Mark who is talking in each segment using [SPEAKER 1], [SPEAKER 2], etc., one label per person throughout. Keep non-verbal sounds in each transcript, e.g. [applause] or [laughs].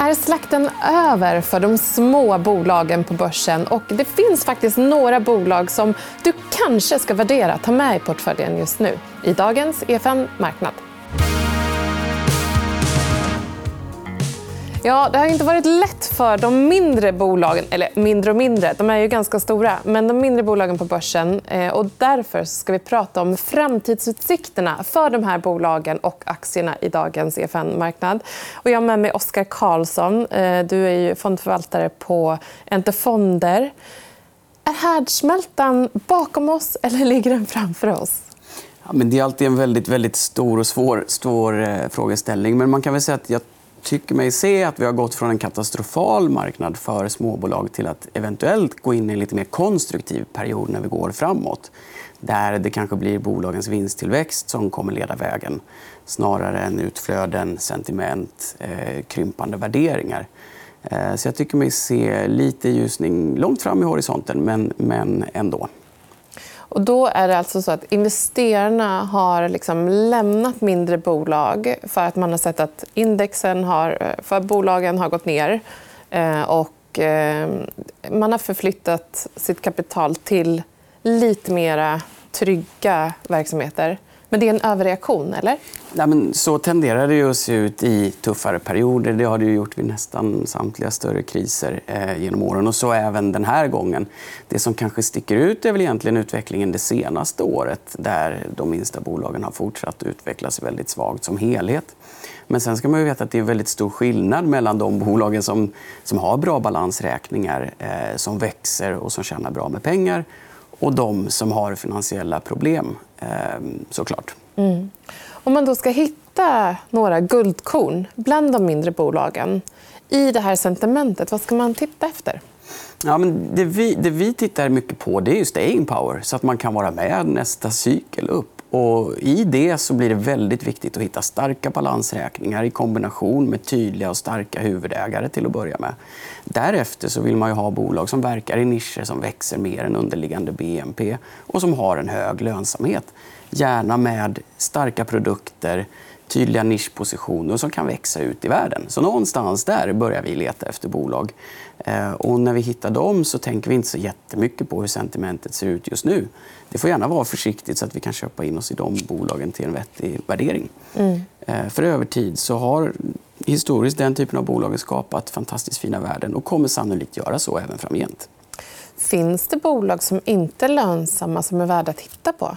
[SPEAKER 1] Är slakten över för de små bolagen på börsen? Och det finns faktiskt några bolag som du kanske ska värdera ta med i portföljen just nu i dagens EFN Marknad. Ja, det har inte varit lätt för de mindre bolagen. Eller mindre och mindre, de är ju ganska stora. Men de mindre bolagen på börsen. Eh, och därför ska vi prata om framtidsutsikterna för de här bolagen och aktierna i dagens EFN-marknad. Och jag har med mig Oskar Karlsson. Eh, du är ju fondförvaltare på Ente Fonder. Är härdsmältan bakom oss eller ligger den framför oss?
[SPEAKER 2] Ja, men det är alltid en väldigt, väldigt stor och svår, svår eh, frågeställning. Men man kan väl säga att jag tycker mig se att vi har gått från en katastrofal marknad för småbolag till att eventuellt gå in i en lite mer konstruktiv period när vi går framåt. Där det kanske blir bolagens vinsttillväxt som kommer leda vägen snarare än utflöden, sentiment, eh, krympande värderingar. Eh, så jag tycker mig se lite ljusning långt fram i horisonten, men, men ändå.
[SPEAKER 1] Och då är det alltså så att investerarna har liksom lämnat mindre bolag för att man har sett att indexen har, eh, för bolagen har gått ner. Eh, och eh, man har förflyttat sitt kapital till lite mer trygga verksamheter. Men det är en överreaktion, eller?
[SPEAKER 2] Ja, men så tenderar det att se ut i tuffare perioder. Det har det gjort vid nästan samtliga större kriser eh, genom åren. Och så även den här gången. Det som kanske sticker ut är väl egentligen utvecklingen det senaste året där de minsta bolagen har fortsatt utvecklas väldigt svagt som helhet. Men sen ska man veta att det är väldigt stor skillnad mellan de bolagen som, som har bra balansräkningar, eh, som växer och som tjänar bra med pengar och de som har finansiella problem. Ehm, såklart. Mm.
[SPEAKER 1] Om man då ska hitta några guldkorn bland de mindre bolagen i det här sentimentet, vad ska man titta efter?
[SPEAKER 2] Ja, men det, vi, det vi tittar mycket på det är staying power så att man kan vara med nästa cykel upp. Och I det så blir det väldigt viktigt att hitta starka balansräkningar i kombination med tydliga och starka huvudägare. till att börja med. Därefter så vill man ha bolag som verkar i nischer som växer mer än underliggande BNP och som har en hög lönsamhet. Gärna med starka produkter, tydliga nischpositioner som kan växa ut i världen. Så någonstans där börjar vi leta efter bolag. Eh, och när vi hittar dem så tänker vi inte så jättemycket på hur sentimentet ser ut just nu. Det får gärna vara försiktigt så att vi kan köpa in oss i de bolagen till en vettig värdering. Mm. Eh, för över tid så har historiskt den typen av bolag skapat fantastiskt fina värden och kommer sannolikt göra så även framgent.
[SPEAKER 1] Finns det bolag som inte är lönsamma som är värda att titta på?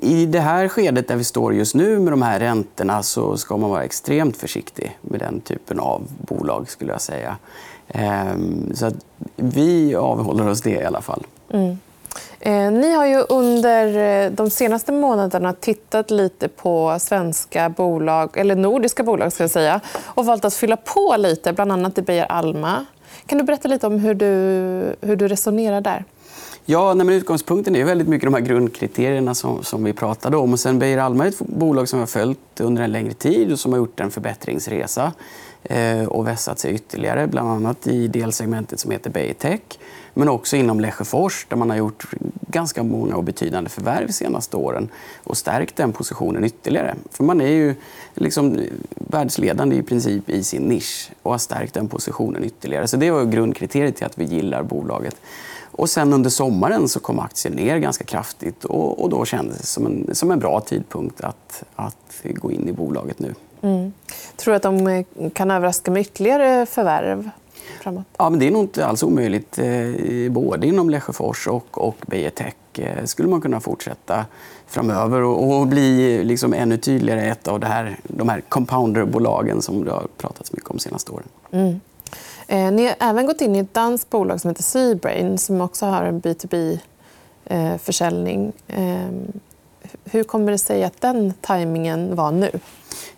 [SPEAKER 2] I det här skedet där vi står just nu med de här räntorna så ska man vara extremt försiktig med den typen av bolag. skulle jag säga. Ehm, så vi avhåller oss det i alla fall. Mm.
[SPEAKER 1] Eh, ni har ju under eh, de senaste månaderna tittat lite på svenska bolag, eller nordiska bolag ska jag säga, och valt att fylla på lite, bland annat i Beijer Alma. Kan du berätta lite om hur du, hur du resonerar där?
[SPEAKER 2] Ja, nej, men utgångspunkten är väldigt mycket de här grundkriterierna som, som vi pratade om. Och sen Beijer Alma är ett bolag som vi har följt under en längre tid och som har gjort en förbättringsresa eh, och vässat sig ytterligare, bland annat i delsegmentet som heter Beijer Tech men också inom Lesjöfors där man har gjort ganska många och betydande förvärv de senaste åren och stärkt den positionen ytterligare. För man är ju liksom världsledande i princip i sin nisch och har stärkt den positionen ytterligare. Så det var grundkriteriet till att vi gillar bolaget. Och sen under sommaren så kom aktien ner ganska kraftigt och, och då kändes det som en, som en bra tidpunkt att, att gå in i bolaget nu. Mm.
[SPEAKER 1] Tror du att de kan överraska med ytterligare förvärv? framåt?
[SPEAKER 2] Ja, men det är nog inte alls omöjligt. Eh, både inom Lesjöfors och, och Beijer Tech eh, skulle man kunna fortsätta framöver och, bli liksom ännu tydligare ett av det här, de här compounderbolagen som det har pratats mycket om de senaste åren. Mm.
[SPEAKER 1] Eh, ni har även gått in i ett danskt bolag som heter Seabrain som också har en B2B-försäljning. Eh, ehm, hur kommer det sig att den tajmingen var nu?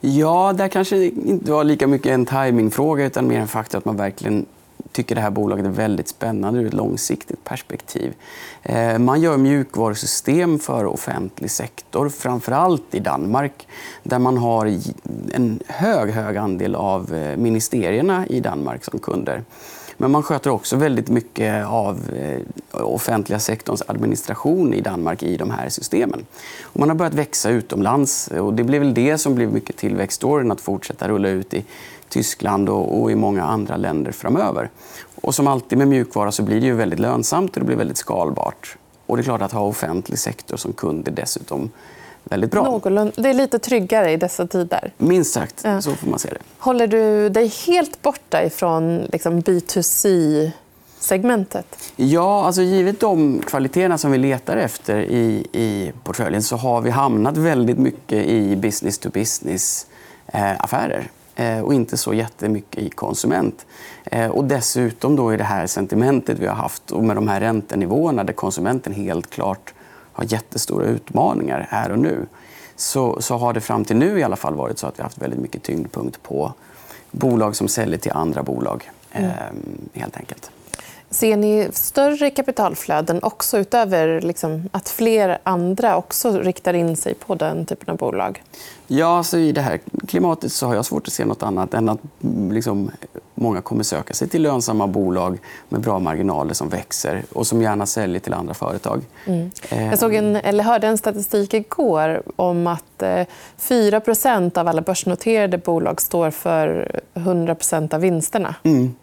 [SPEAKER 2] Ja, där kanske inte var lika mycket en timingfråga utan mer en faktor att man verkligen tycker det här bolaget är väldigt spännande ur ett långsiktigt perspektiv. Eh, man gör mjukvarusystem för offentlig sektor, framför allt i Danmark där man har en hög, hög andel av eh, ministerierna i Danmark som kunder. Men man sköter också väldigt mycket av eh, offentliga sektorns administration i Danmark i de här systemen. Och man har börjat växa utomlands. och Det blev väl det som blev mycket tillväxtstoryn att fortsätta rulla ut i Tyskland och, och i många andra länder framöver. Och som alltid med mjukvara så blir det ju väldigt lönsamt och det blir väldigt skalbart. Och det är klart att ha offentlig sektor som kund är dessutom väldigt bra.
[SPEAKER 1] Någorlunda. Det är lite tryggare i dessa tider.
[SPEAKER 2] Minst sagt, ja. så får man se det.
[SPEAKER 1] Håller du dig helt borta ifrån liksom, B2C segmentet?
[SPEAKER 2] Ja, alltså givet de kvaliteterna som vi letar efter i, i portföljen så har vi hamnat väldigt mycket i business to business-affärer eh, och inte så jättemycket i konsument. Eh, och dessutom då i det här sentimentet vi har haft och med de här räntenivåerna där konsumenten helt klart har jättestora utmaningar här och nu så, så har det fram till nu i alla fall varit så att vi har haft väldigt mycket tyngdpunkt på bolag som säljer till andra bolag. Mm. Eh, helt enkelt.
[SPEAKER 1] Ser ni större kapitalflöden också utöver liksom, att fler andra också riktar in sig på den typen av bolag?
[SPEAKER 2] Ja, alltså I det här klimatet så har jag svårt att se nåt annat än att liksom, många kommer söka sig till lönsamma bolag med bra marginaler som växer och som gärna säljer till andra företag. Mm.
[SPEAKER 1] Jag såg en, eller hörde en statistik igår om att 4 eh, av alla börsnoterade bolag står för 100% av vinsterna. Mm.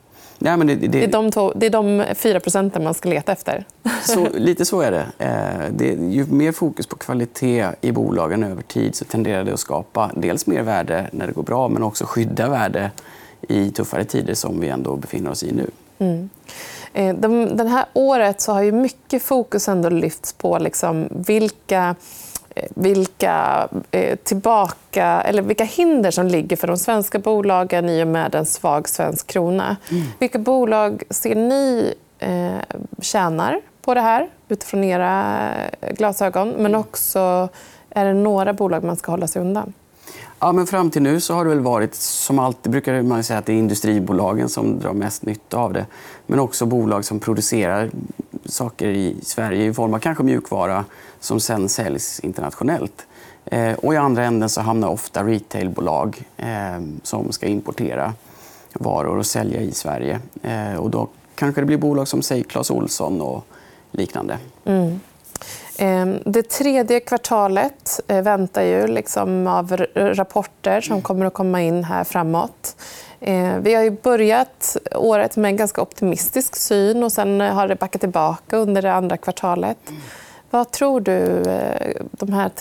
[SPEAKER 2] Nej, men det, det...
[SPEAKER 1] Det, är de två, det är de 4 procenten man ska leta efter.
[SPEAKER 2] Så, [laughs] lite så är det. Eh, det. Ju mer fokus på kvalitet i bolagen över tid så tenderar det att skapa dels mer värde när det går bra men också skydda värde i tuffare tider som vi ändå befinner oss i nu. Mm.
[SPEAKER 1] Eh, det här året så har ju mycket fokus ändå lyfts på liksom vilka vilka, eh, tillbaka, eller vilka hinder som ligger för de svenska bolagen i och med en svag svensk krona. Mm. Vilka bolag ser ni eh, tjänar på det här utifrån era glasögon? Men också är det några bolag man ska hålla sig undan?
[SPEAKER 2] Ja, men fram till nu så har det väl varit, som alltid brukar man säga att det är industribolagen som drar mest nytta av det. Men också bolag som producerar saker i Sverige i form av kanske mjukvara som sen säljs internationellt. Eh, och I andra änden så hamnar ofta retailbolag eh, som ska importera varor och sälja i Sverige. Eh, och då kanske det blir bolag som säg Clas Olsson och liknande. Mm.
[SPEAKER 1] Ehm, det tredje kvartalet eh, väntar ju liksom av rapporter som kommer att komma in här framåt. Eh, vi har ju börjat året med en ganska optimistisk syn och sen har det backat tillbaka under det andra kvartalet. Vad tror du eh, de här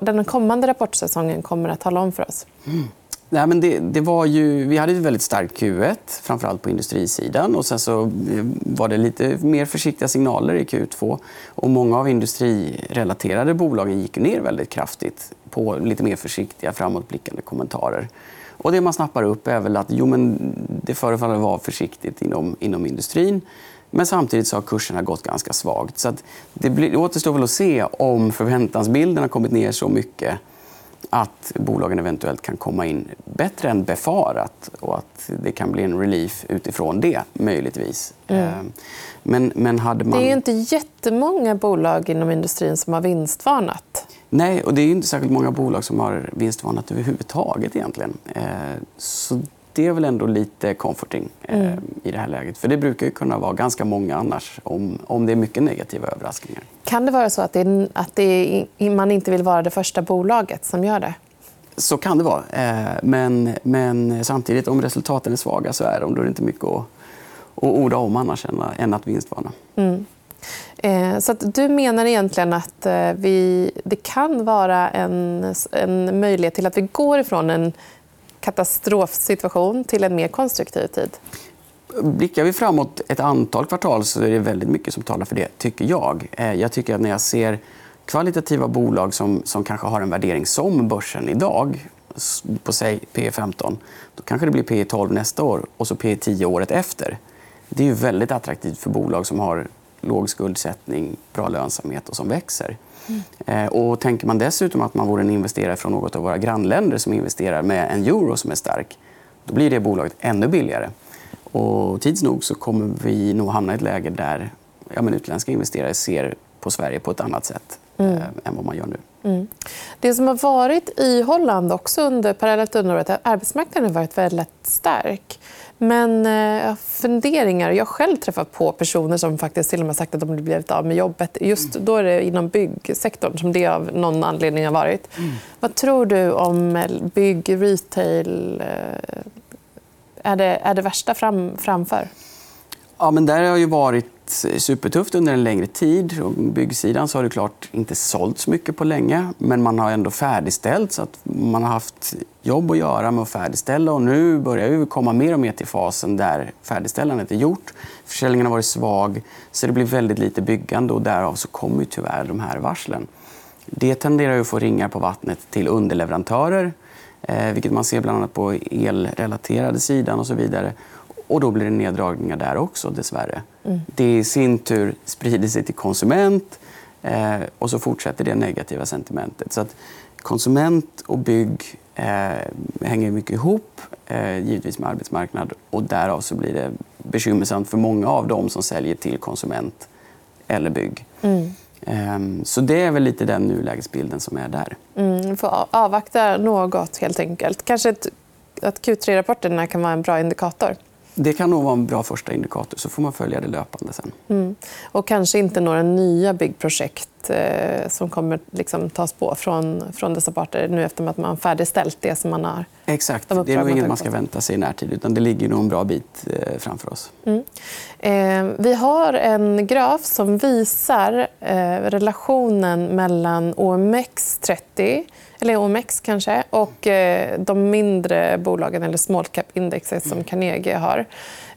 [SPEAKER 1] den kommande rapportsäsongen kommer att tala om för oss? Mm.
[SPEAKER 2] Nej, men det, det, var ju, vi hade ett väldigt starkt Q1, framförallt på industrisidan. Och sen så eh, var det lite mer försiktiga signaler i Q2. Och många av industrirelaterade bolagen gick ner väldigt kraftigt på lite mer försiktiga, framåtblickande kommentarer. Och det man snappar upp är väl att jo, men det förefaller vara försiktigt inom, inom industrin. Men samtidigt så har kurserna gått ganska svagt. Så det, blir, det återstår väl att se om förväntansbilden har kommit ner så mycket att bolagen eventuellt kan komma in bättre än befarat och att det kan bli en relief utifrån det, möjligtvis. Mm. Eh, men, men hade man...
[SPEAKER 1] Det är inte jättemånga bolag inom industrin som har vinstvarnat.
[SPEAKER 2] Nej, och det är inte särskilt många bolag som har vinstvarnat överhuvudtaget. egentligen. Eh, så det är väl ändå lite comforting eh, mm. i det här läget. För Det brukar ju kunna vara ganska många annars om, om det är mycket negativa överraskningar.
[SPEAKER 1] Kan det vara så att, det, att det, man inte vill vara det första bolaget som gör det?
[SPEAKER 2] Så kan det vara. Eh, men, men samtidigt, om resultaten är svaga så är de. Då är det inte mycket att, att orda om annars än att vinstvarna. Mm.
[SPEAKER 1] Eh, så att du menar egentligen att eh, vi, det kan vara en, en möjlighet till att vi går ifrån en katastrofsituation till en mer konstruktiv tid?
[SPEAKER 2] Blickar vi framåt ett antal kvartal så är det väldigt mycket som talar för det, tycker jag. Eh, jag tycker att när jag ser kvalitativa bolag som, som kanske har en värdering som börsen idag på säg P 15 då kanske det blir P 12 nästa år och så P 10 året efter. Det är ju väldigt attraktivt för bolag som har låg skuldsättning, bra lönsamhet och som växer. Mm. Och tänker man dessutom att man vore en investerare från något av våra grannländer som investerar med en euro som är stark, då blir det bolaget ännu billigare. Och tids nog så kommer vi nog hamna i ett läge där ja, men utländska investerare ser på Sverige på ett annat sätt mm. eh, än vad man gör nu. Mm.
[SPEAKER 1] Det som har varit i Holland också under parallellt under året är att arbetsmarknaden har varit väldigt stark. Men eh, funderingar. Jag har själv träffat på personer som faktiskt till och med sagt att de blivit av med jobbet. Just då är det inom byggsektorn som det av någon anledning har varit. Mm. Vad tror du om bygg, retail, eh, är det, är det värsta fram, framför?
[SPEAKER 2] Ja, men där har ju varit supertufft under en längre tid. Och byggsidan så har det klart inte sålt så mycket på länge. Men man har ändå färdigställt så att man har haft jobb att göra med att färdigställa. Och nu börjar vi komma mer och mer till fasen där färdigställandet är gjort. Försäljningen har varit svag, så det blir väldigt lite byggande. och Därav så kommer tyvärr de här varslen. Det tenderar att få ringar på vattnet till underleverantörer eh, vilket man ser bland annat på elrelaterade sidan och så vidare. Och då blir det neddragningar där också, dessvärre. Mm. Det i sin tur sprider sig till konsument eh, och så fortsätter det negativa sentimentet. Så att konsument och bygg eh, hänger mycket ihop, eh, givetvis med arbetsmarknad. Och därav så blir det bekymmersamt för många av dem som säljer till konsument eller bygg. Mm. Ehm, så det är väl lite den nulägesbilden som är där.
[SPEAKER 1] Mm, får avvakta något, helt enkelt. Kanske att Q3-rapporterna kan vara en bra indikator?
[SPEAKER 2] Det kan nog vara en bra första indikator. så får man följa det löpande sen. Mm.
[SPEAKER 1] Och kanske inte några nya byggprojekt eh, som kommer liksom tas på från, från dessa parter nu efter att man färdigställt det som man har
[SPEAKER 2] Exakt. Det är nog inget man ska vänta sig i närtid. utan Det ligger nog en bra bit eh, framför oss. Mm.
[SPEAKER 1] Eh, vi har en graf som visar eh, relationen mellan OMX30 eller OMX kanske, och eh, de mindre bolagen, eller small cap-indexet som Carnegie har.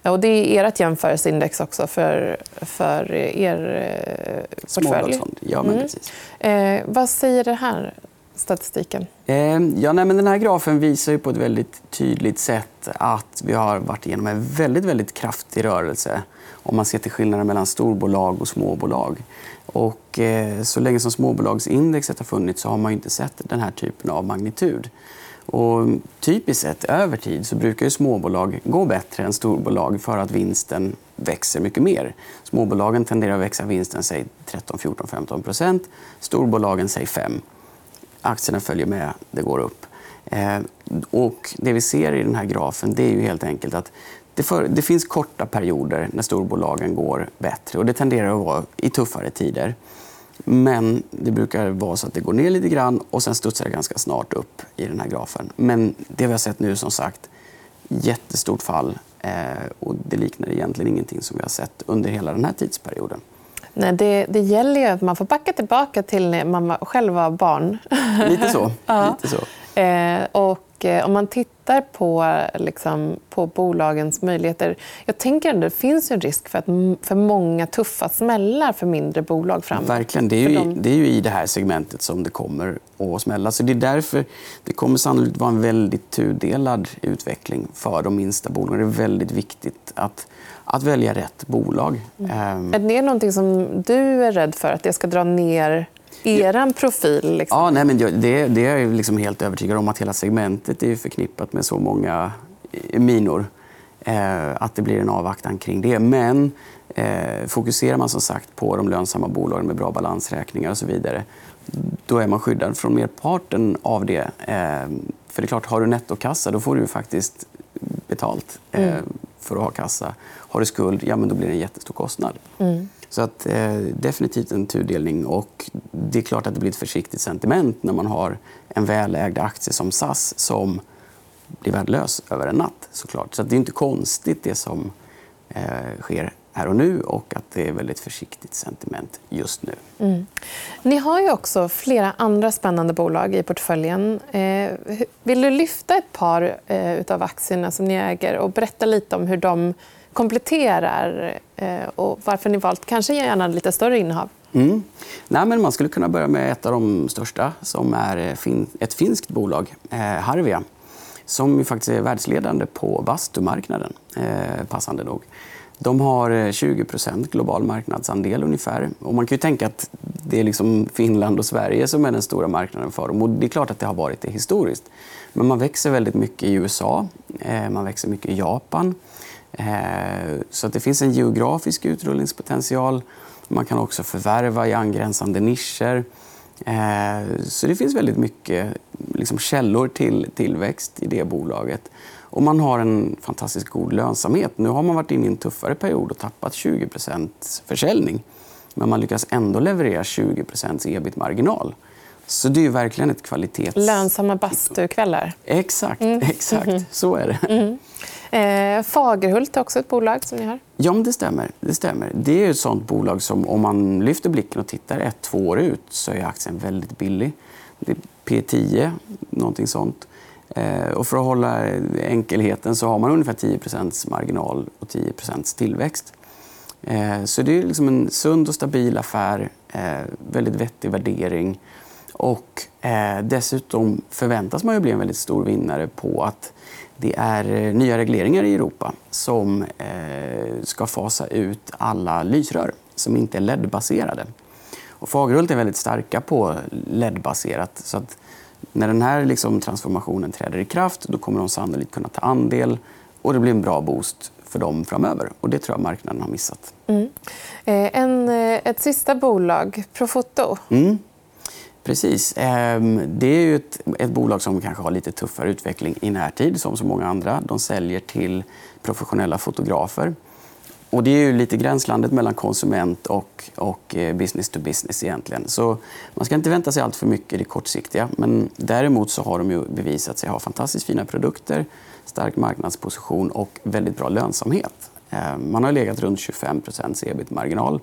[SPEAKER 1] Och det är ert jämförelseindex också för, för er eh, portfölj.
[SPEAKER 2] Ja, men mm. precis.
[SPEAKER 1] Eh, vad säger den här statistiken?
[SPEAKER 2] Ehm, ja, nej, men den här grafen visar ju på ett väldigt tydligt sätt att vi har varit igenom en väldigt, väldigt kraftig rörelse om man ser till skillnaden mellan storbolag och småbolag. Och, eh, så länge som småbolagsindexet har funnits så har man inte sett den här typen av magnitud. Och typiskt sett över tid så brukar ju småbolag gå bättre än storbolag för att vinsten växer mycket mer. Småbolagen tenderar att växa vinsten 13, 14, 15 procent. Storbolagen säg 5. Aktierna följer med, det går upp. Eh, och det vi ser i den här grafen det är ju helt enkelt att det, för, det, finns korta perioder när storbolagen går bättre. och Det tenderar att vara i tuffare tider. Men det brukar vara så att det går ner lite grann och sen studsar det ganska snart upp i den här grafen. Men det vi har sett nu, som sagt, jättestort fall. Eh, och det liknar egentligen ingenting som vi har sett under hela den här tidsperioden.
[SPEAKER 1] Nej, det, det gäller ju att man får backa tillbaka till när man själv var barn.
[SPEAKER 2] Lite så. [laughs] ja. Lite så.
[SPEAKER 1] Eh, och eh, om man tittar på, liksom, på bolagens möjligheter... Jag tänker att det finns en risk för, att, för många tuffa smällar för mindre bolag framåt.
[SPEAKER 2] Verkligen. Det är, ju, de... det är ju i det här segmentet som det kommer att smälla. Så det är därför det kommer sannolikt vara en väldigt tudelad utveckling för de minsta bolagen. Det är väldigt viktigt att att välja rätt bolag. Mm.
[SPEAKER 1] Ehm. Är det någonting som du är rädd för? Att det ska dra ner er profil? Liksom?
[SPEAKER 2] Ja, nej, men det, det är jag liksom helt övertygad om. att Hela segmentet är förknippat med så många eh, minor. Eh, att det blir en avvaktan kring det. Men eh, fokuserar man som sagt på de lönsamma bolagen med bra balansräkningar och så vidare då är man skyddad från merparten av det. Eh, för det är klart, Har du nettokassa då får du faktiskt betalt eh, mm. för att ha kassa. Har du skuld, ja, men då blir det en jättestor kostnad. Mm. Så att, eh, definitivt en tudelning. Och det är klart att det blir ett försiktigt sentiment när man har en välägd aktie som SAS som blir värdelös över en natt. Såklart. Så det är inte konstigt det som eh, sker här och nu och att det är väldigt försiktigt sentiment just nu. Mm.
[SPEAKER 1] Ni har ju också flera andra spännande bolag i portföljen. Eh, vill du lyfta ett par eh, av aktierna som ni äger och berätta lite om hur de kompletterar eh, och varför ni valt kanske gärna lite större innehav?
[SPEAKER 2] Mm. Nej, men man skulle kunna börja med ett av de största, som är eh, ett finskt bolag, eh, Harvia som faktiskt är världsledande på bastumarknaden, passande nog. De har 20% global marknadsandel ungefär. Och man kan ju tänka att det är liksom Finland och Sverige som är den stora marknaden för dem. Och det är klart att det har varit det historiskt. Men man växer väldigt mycket i USA, man växer mycket i Japan. Eh, så att det finns en geografisk utrullningspotential. Man kan också förvärva i angränsande nischer. Eh, så det finns väldigt mycket liksom, källor till tillväxt i det bolaget. Och man har en fantastiskt god lönsamhet. Nu har man varit inne i en tuffare period och tappat 20% försäljning. Men man lyckas ändå leverera 20% ebit-marginal. Så det är verkligen ett kvalitets...
[SPEAKER 1] Lönsamma bastukvällar.
[SPEAKER 2] Exakt. Mm. exakt. Så är det. Mm.
[SPEAKER 1] Eh, Fagerhult är också ett bolag som ni har.
[SPEAKER 2] Ja, det stämmer. Det stämmer. Det är ett sånt bolag som om man lyfter blicken och tittar ett, två år ut så är aktien väldigt billig. Det är P10, någonting sånt. Eh, och för att hålla enkelheten så har man ungefär 10% marginal och 10 tillväxt. Eh, så det är liksom en sund och stabil affär, eh, väldigt vettig värdering. Och eh, dessutom förväntas man ju bli en väldigt stor vinnare på att det är nya regleringar i Europa som ska fasa ut alla lysrör som inte är LED-baserade. Och Fagerhult är väldigt starka på LED-baserat. Så att när den här liksom transformationen träder i kraft då kommer de sannolikt kunna ta andel och det blir en bra boost för dem framöver. Och Det tror jag marknaden har missat.
[SPEAKER 1] Mm. Eh, en, eh, ett sista bolag, Profoto.
[SPEAKER 2] Mm. Precis. Ehm, det är ju ett, ett, bolag som kanske har lite tuffare utveckling i närtid, som så många andra. De säljer till professionella fotografer. Och det är ju lite gränslandet mellan konsument och, och eh, business to business. egentligen. Så man ska inte vänta sig allt för mycket i det kortsiktiga. Men däremot så har de ju bevisat sig ha fantastiskt fina produkter, stark marknadsposition och väldigt bra lönsamhet. Ehm, man har legat runt 25 ebit-marginal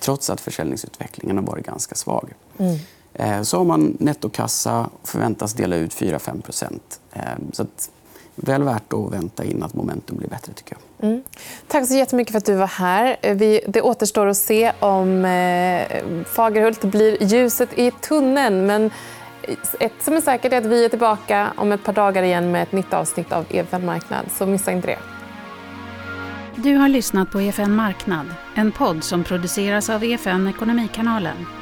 [SPEAKER 2] trots att försäljningsutvecklingen har varit ganska svag. Mm. Eh, så har man nettokassa och förväntas dela ut 4-5% Så att väl värt att vänta in att momentum blir bättre. tycker jag. Mm.
[SPEAKER 1] Tack så jättemycket för att du var här. Vi, det återstår att se om eh, Fagerhult blir ljuset i tunneln. Men ett som är säkert är att vi är tillbaka om ett par dagar igen med ett nytt avsnitt av EFN Marknad. Så missa inte det.
[SPEAKER 3] Du har lyssnat på EFN Marknad, en podd som produceras av EFN Ekonomikanalen.